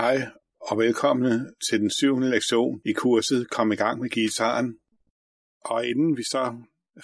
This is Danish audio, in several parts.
Hej og velkomne til den syvende lektion i kurset Kom i gang med gitaren. Og inden vi så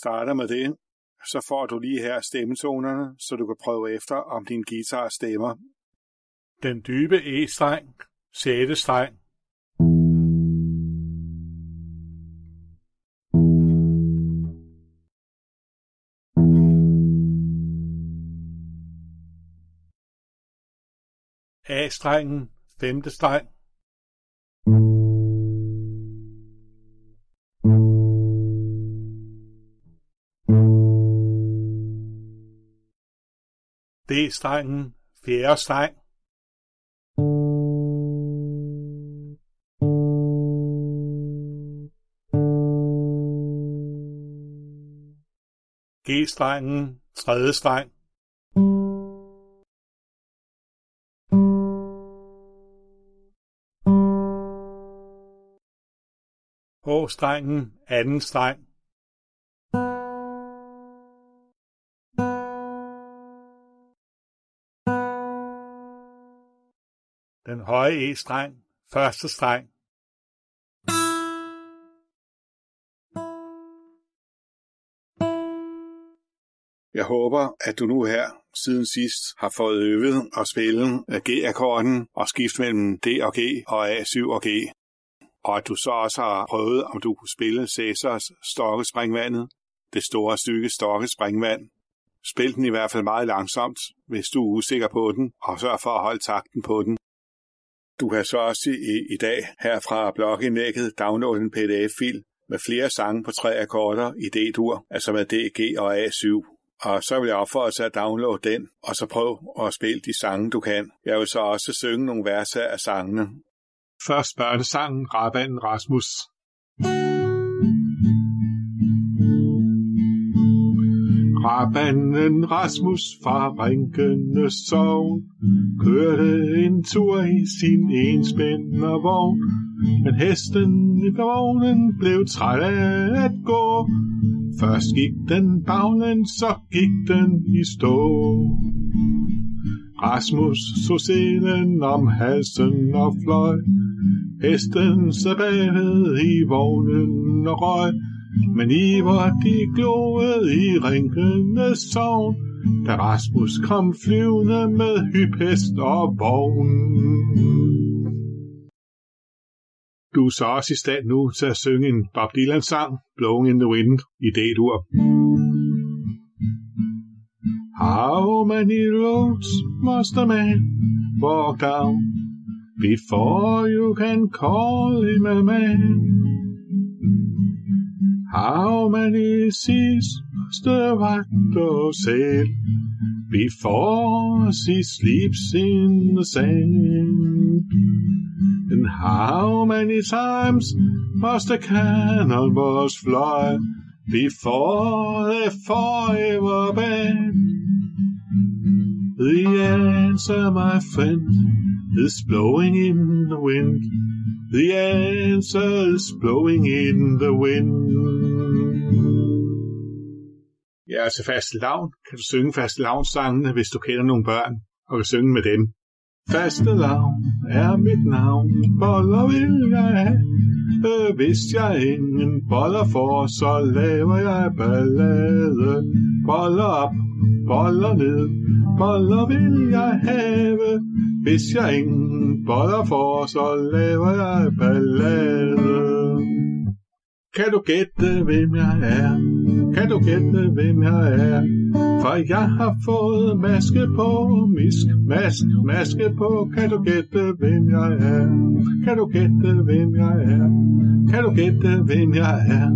starter med det, så får du lige her stemmetonerne, så du kan prøve efter, om din guitar stemmer. Den dybe E-streng, 6. streng. A-strengen, femte streng. D-strengen, fjerde streng. G-strengen, tredje streng. Strengen anden streng. Den høje E-streng, første streng. Jeg håber, at du nu her siden sidst har fået øvet at spille G-akkorden og skift mellem D og G og A7 og G. Og at du så også har prøvet, om du kunne spille Cæsars Stokkespringvandet, det store stykke Stokkespringvand. Spil den i hvert fald meget langsomt, hvis du er usikker på den, og sørg for at holde takten på den. Du kan så også i, i dag her fra blogindlægget downloade en pdf-fil med flere sange på tre akkorder i D-dur, altså med D, G og A7. Og så vil jeg opfordre dig at downloade den, og så prøv at spille de sange, du kan. Jeg vil så også synge nogle verser af sangene. Først børnesangen Rabanden Rasmus. Rabanden Rasmus fra Rinkende Sov kørte en tur i sin enspændervogn, men hesten i vognen blev træt af at gå. Først gik den baglen, så gik den i stå. Rasmus så selen om halsen og fløj. Hesten sad bagved i vognen og røg. Men i var de gloede i ringende sovn, da Rasmus kom flyvende med hyphest og vogn. Du er så også i stand nu til at synge en Bob Dylan-sang, Blowing in the Wind, i D-dur. How many roads must a man walk down before you can call him a man? How many seas must a white sail before she sleeps in the sand? And how many times must a cannonballs fly before they forever bend? The answer, my friend, is blowing in the wind. The answer is blowing in the wind. Ja, altså fast lavn. Kan du synge fast lavnsangene, hvis du kender nogle børn, og kan synge med dem? Faste lavn er mit navn, boller vil jeg have. Øh, hvis jeg ingen boller får, så laver jeg ballade. Boller op, boller ned, boller vil jeg have. Hvis jeg ingen boller får, så laver jeg ballade. Kan du gætte, hvem jeg er? Kan du gætte, hvem jeg er? For jeg har fået maske på, misk, mask, maske på. Kan du gætte, hvem jeg er? Kan du gætte, hvem jeg er? Kan du gætte, hvem jeg er?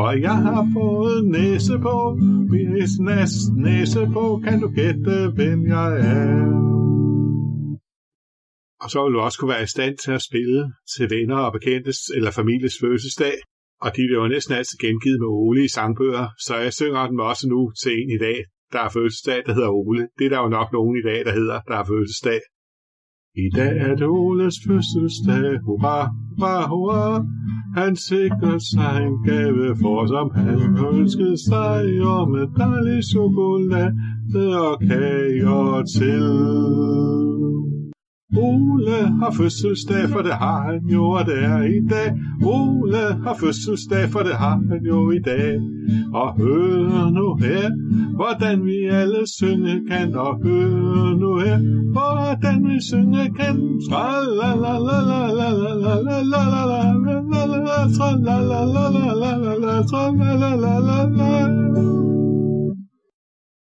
For jeg har fået næse på, Hvis næs, næse på. Kan du gætte, hvem jeg er? Og så vil du også kunne være i stand til at spille til venner og bekendtes eller families fødselsdag. Og de bliver jo næsten altid gengivet med Ole i sangbøger, så jeg synger dem også nu til en i dag, der er fødselsdag, der hedder Ole. Det er der jo nok nogen i dag, der hedder, der er fødselsdag. I dag er det Oles fødselsdag, hurra, hurra, hurra. Han sikrer sig en gave for, som han ønskede sig, og med dejlig chokolade og kager til. Ole har fødselsdag, for det har han jo, og det er i dag. Ole har fødselsdag, for det har han jo i dag. Og hør nu her, hvordan vi alle synge kan. Og hør nu her, hvordan vi synge kan.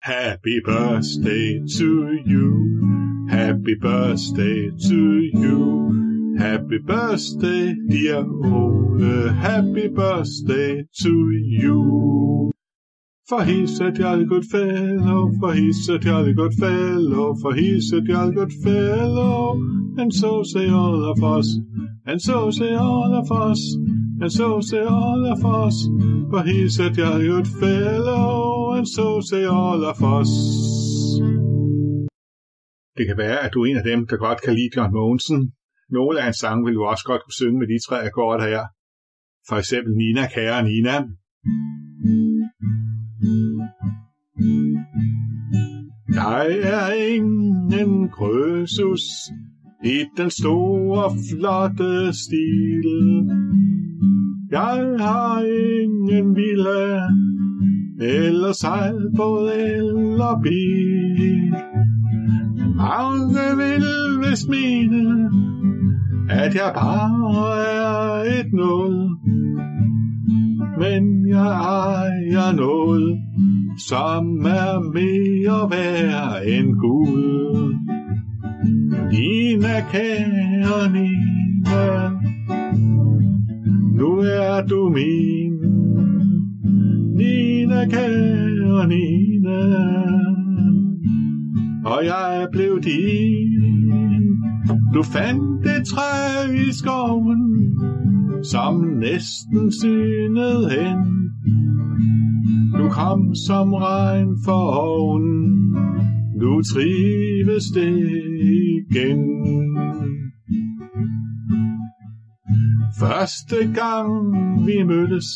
Happy birthday to you. Happy birthday to you. Happy birthday, dear Ole. Happy birthday to you. For he's a jolly good fellow, for he's a jolly good fellow, for he's a jolly good fellow. And so say all of us, and so say all of us, and so say all of us. For he's a jolly good fellow, and so say all of us. Det kan være, at du er en af dem, der godt kan lide John Mogensen. Nogle af hans sange vil du også godt kunne synge med de tre akkorder her. For eksempel Nina, kære Nina. Jeg er ingen krøsus i den store, flotte stil. Jeg har ingen villa, eller sejlbåd eller bil. Mange vil vist mene, at jeg bare er et nul. Men jeg ejer noget, som er mere værd end Gud. Nina, kære Nina, nu er du min. Nina, kære Nina, og jeg blev din. Du fandt et træ i skoven, som næsten synede hen. Du kom som regn for oven, nu trives det igen. Første gang vi mødtes,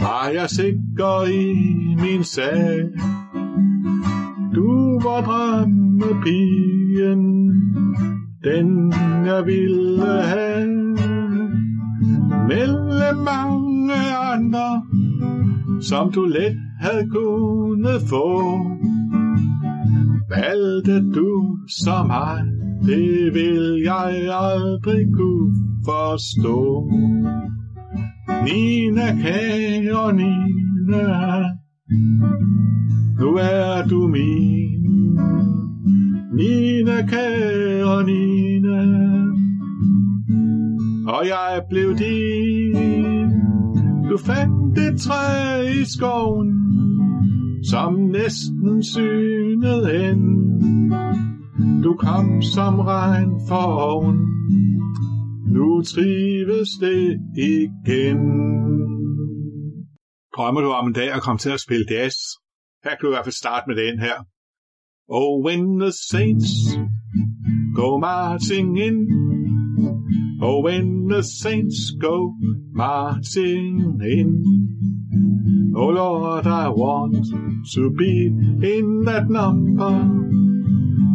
var jeg sikker i min sag. Du var drømmepigen, den jeg ville have. Mellem mange andre, som du let havde kunnet få. Valgte du som mig, det vil jeg aldrig kunne forstå. Nina, kære Nina, nu er du min. Nina, kære Nina, og jeg blev din. Du fandt et træ i skoven, som næsten synede hen. Du kom som regn for oven, nu trives det igen. Drømmer du om en dag at komme til at spille jazz? Her kan du i hvert fald starte med den her. Oh, when the saints go marching in. Oh, when the saints go marching in. Oh Lord, I want to be in that number.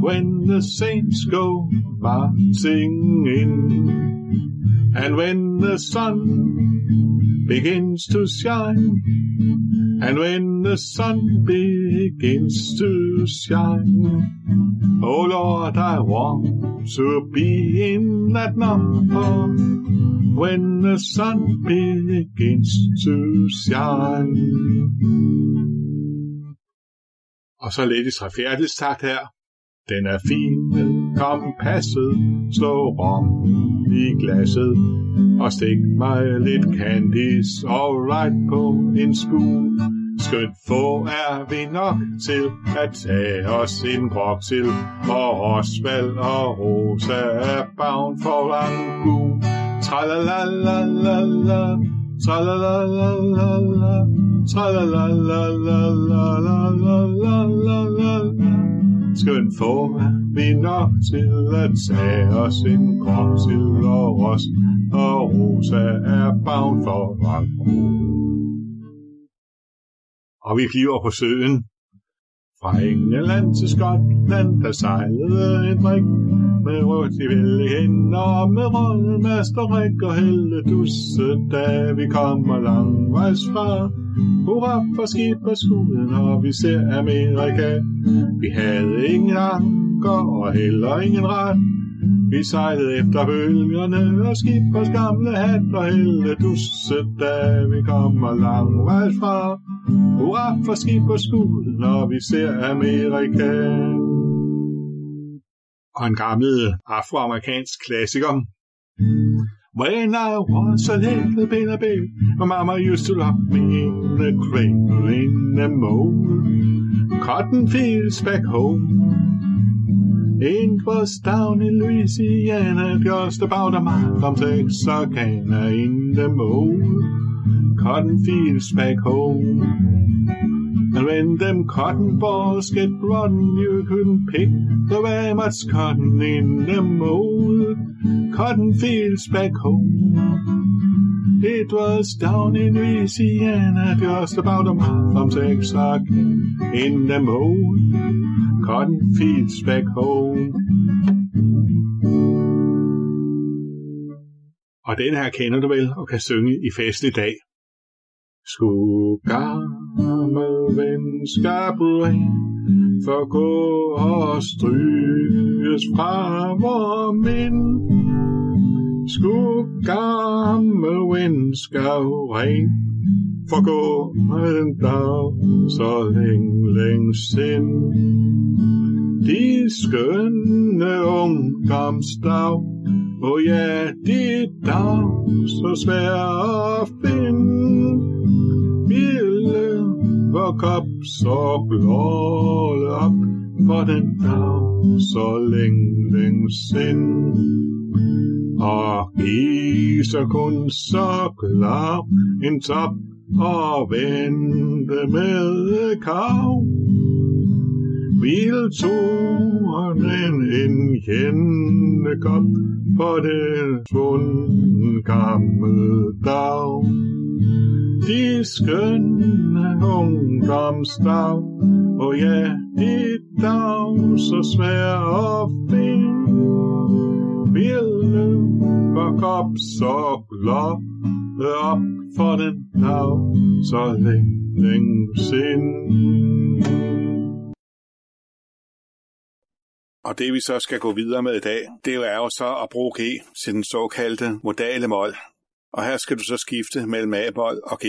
When the saints go marching in. And when the sun begins to shine. And when the sun begins to shine. Oh Lord, I want to be in that number. When the sun begins to shine. Og så lidt i træfjerdestakt her. Den er fin, kompasset, slå rom i glasset, og stik mig lidt candies, all right på en spoon. Skønt få er vi nok til at tage os en grok til, og Osvald og Rosa er bound for Rangoon. Tralalalala, tralalalala, tralalalala, Skønt få er vi nok til at tage os en grok til, og Ros og Rosa er bound for Rangoon og vi flyver på søen. Fra England til Skotland, der sejlede en drik med rødt i vilde hænder og med røde master rik og helle dusse, da vi kommer langvejs fra. Hurra for skib og skuden, og vi ser Amerika. Vi havde ingen anker og heller ingen ret. Vi sejlede efter bølgerne og skibers gamle hat og helle dusse, da vi kommer langvejs fra. Hurra for skib og skud, når vi ser Amerika. Og en gammel afroamerikansk klassiker. When I was a little baby, my mama used to lock me in the cradle in the mold. Cotton fields back home. It was down in Louisiana, just about a mile from Texarkana in the mold. Cotton fields back home. And when them cotton balls get rotten, you couldn't pick the way much cotton in them old cotton fields back home. It was down in Louisiana, just about a mile from Texarkana, in them old cotton fields back home. Og den her kender du vel og kan synge i festlig dag. Skulle gammel venskabelig forgå og stryges fra vor mind. Skulle gammel venskabelig forgå en dag så længe, længe sind. De skønne ungdomsdag, og ja, de dag så svær at finde ville hvor kop så blåle op for den dag, så længe, længe sind. Og giv så kun så klar en top og vente med kav. Vil toren en godt for det svunden gamle dag de skønne ungdomsdag, og ja, de dag så svær og fin. Ville vok op så glad op for den dag, så længe, længe sind. Og det vi så skal gå videre med i dag, det er jo så at bruge G til den såkaldte modale mål. Og her skal du så skifte mellem A-bold og G.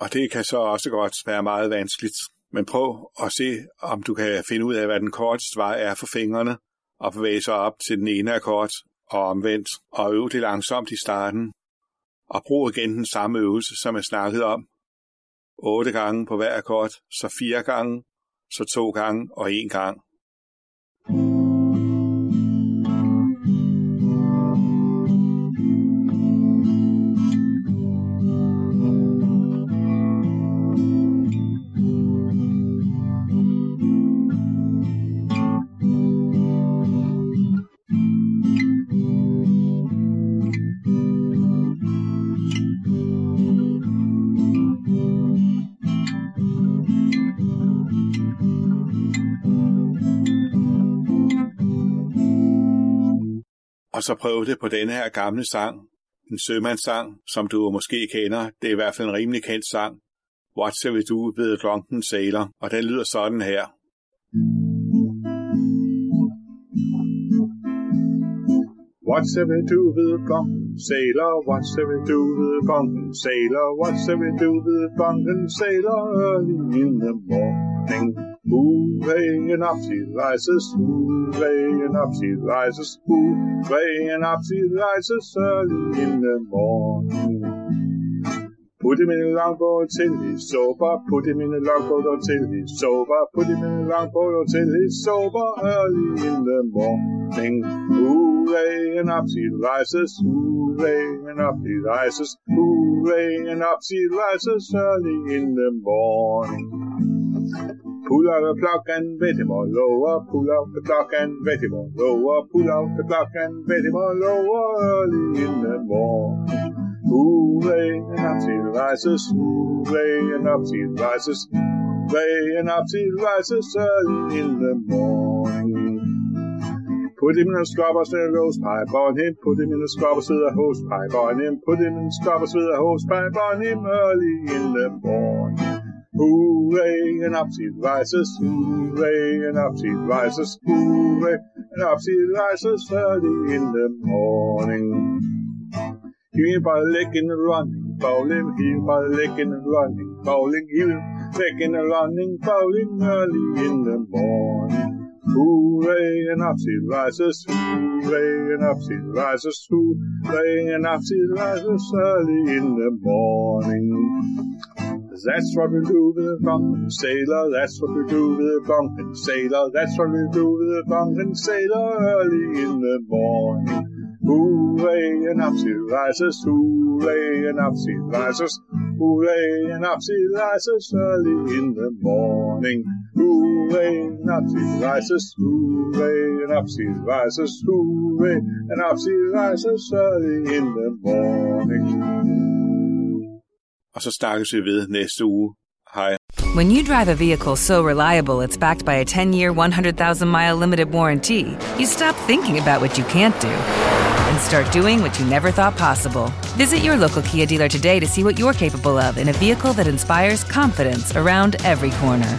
Og det kan så også godt være meget vanskeligt. Men prøv at se, om du kan finde ud af, hvad den korteste vej er for fingrene, og bevæge sig op til den ene akkord og omvendt, og øve det langsomt i starten og brug igen den samme øvelse, som jeg snakkede om. 8 gange på hver akkord, så 4 gange, så 2 gange og 1 gang. Og så prøv det på denne her gamle sang, en sømandssang, som du måske kender. Det er i hvert fald en rimelig kendt sang. What shall we do with a drunken sailor? Og den lyder sådan her. What shall we do with a drunken sailor? What shall we do with a drunken sailor? What shall we do with a drunken sailor early in the morning? Moving up she rises, moving up she rises, moving up she rises early in the morning. Put him in a longboat till he's sober. Put him in a longboat until he's sober. Put him in a longboat until he's sober early in the morning. Hooray and up he rises. Hooray and up he rises. Hooray and up he rises early in the morning. Pull out the clock and bet him all lower. Pull out the clock and bet him all lower. Pull out the clock and bet him all lower early in the morning. Hooray and up till rises. Hooray and up till rises. Hooray and up till rises early in the morning. Put him in a scrubbers with a hose pipe on him. Put him in a scrubbers with a hose pipe on him. Put him in a scrubbers with a hose pipe on him early in the morning. Hooray and up he rises, hooray and up he rises, hooray and up he rises early in the morning. He'll by licking and running, bowling, he'll by licking and running, bowling, he'll licking and running, bowling early in the morning. Hooray and up he rises, hooray and up he rises, hooray and up he rises early in the morning. That's what we do with a drunken sailor. That's what we do with a drunken sailor. That's what we do with a drunken sailor early in the morning. Hooray and up she rises, hooray and up she rises, hooray and up she rises early in the morning. Hooray and up she rises, hooray and up she rises, hooray and up she rises early in the morning. Og så snakkes vi ved næste uge. Hej. When you drive a vehicle so reliable it's backed by a 10 year, 100,000 mile limited warranty, you stop thinking about what you can't do and start doing what you never thought possible. Visit your local Kia dealer today to see what you're capable of in a vehicle that inspires confidence around every corner.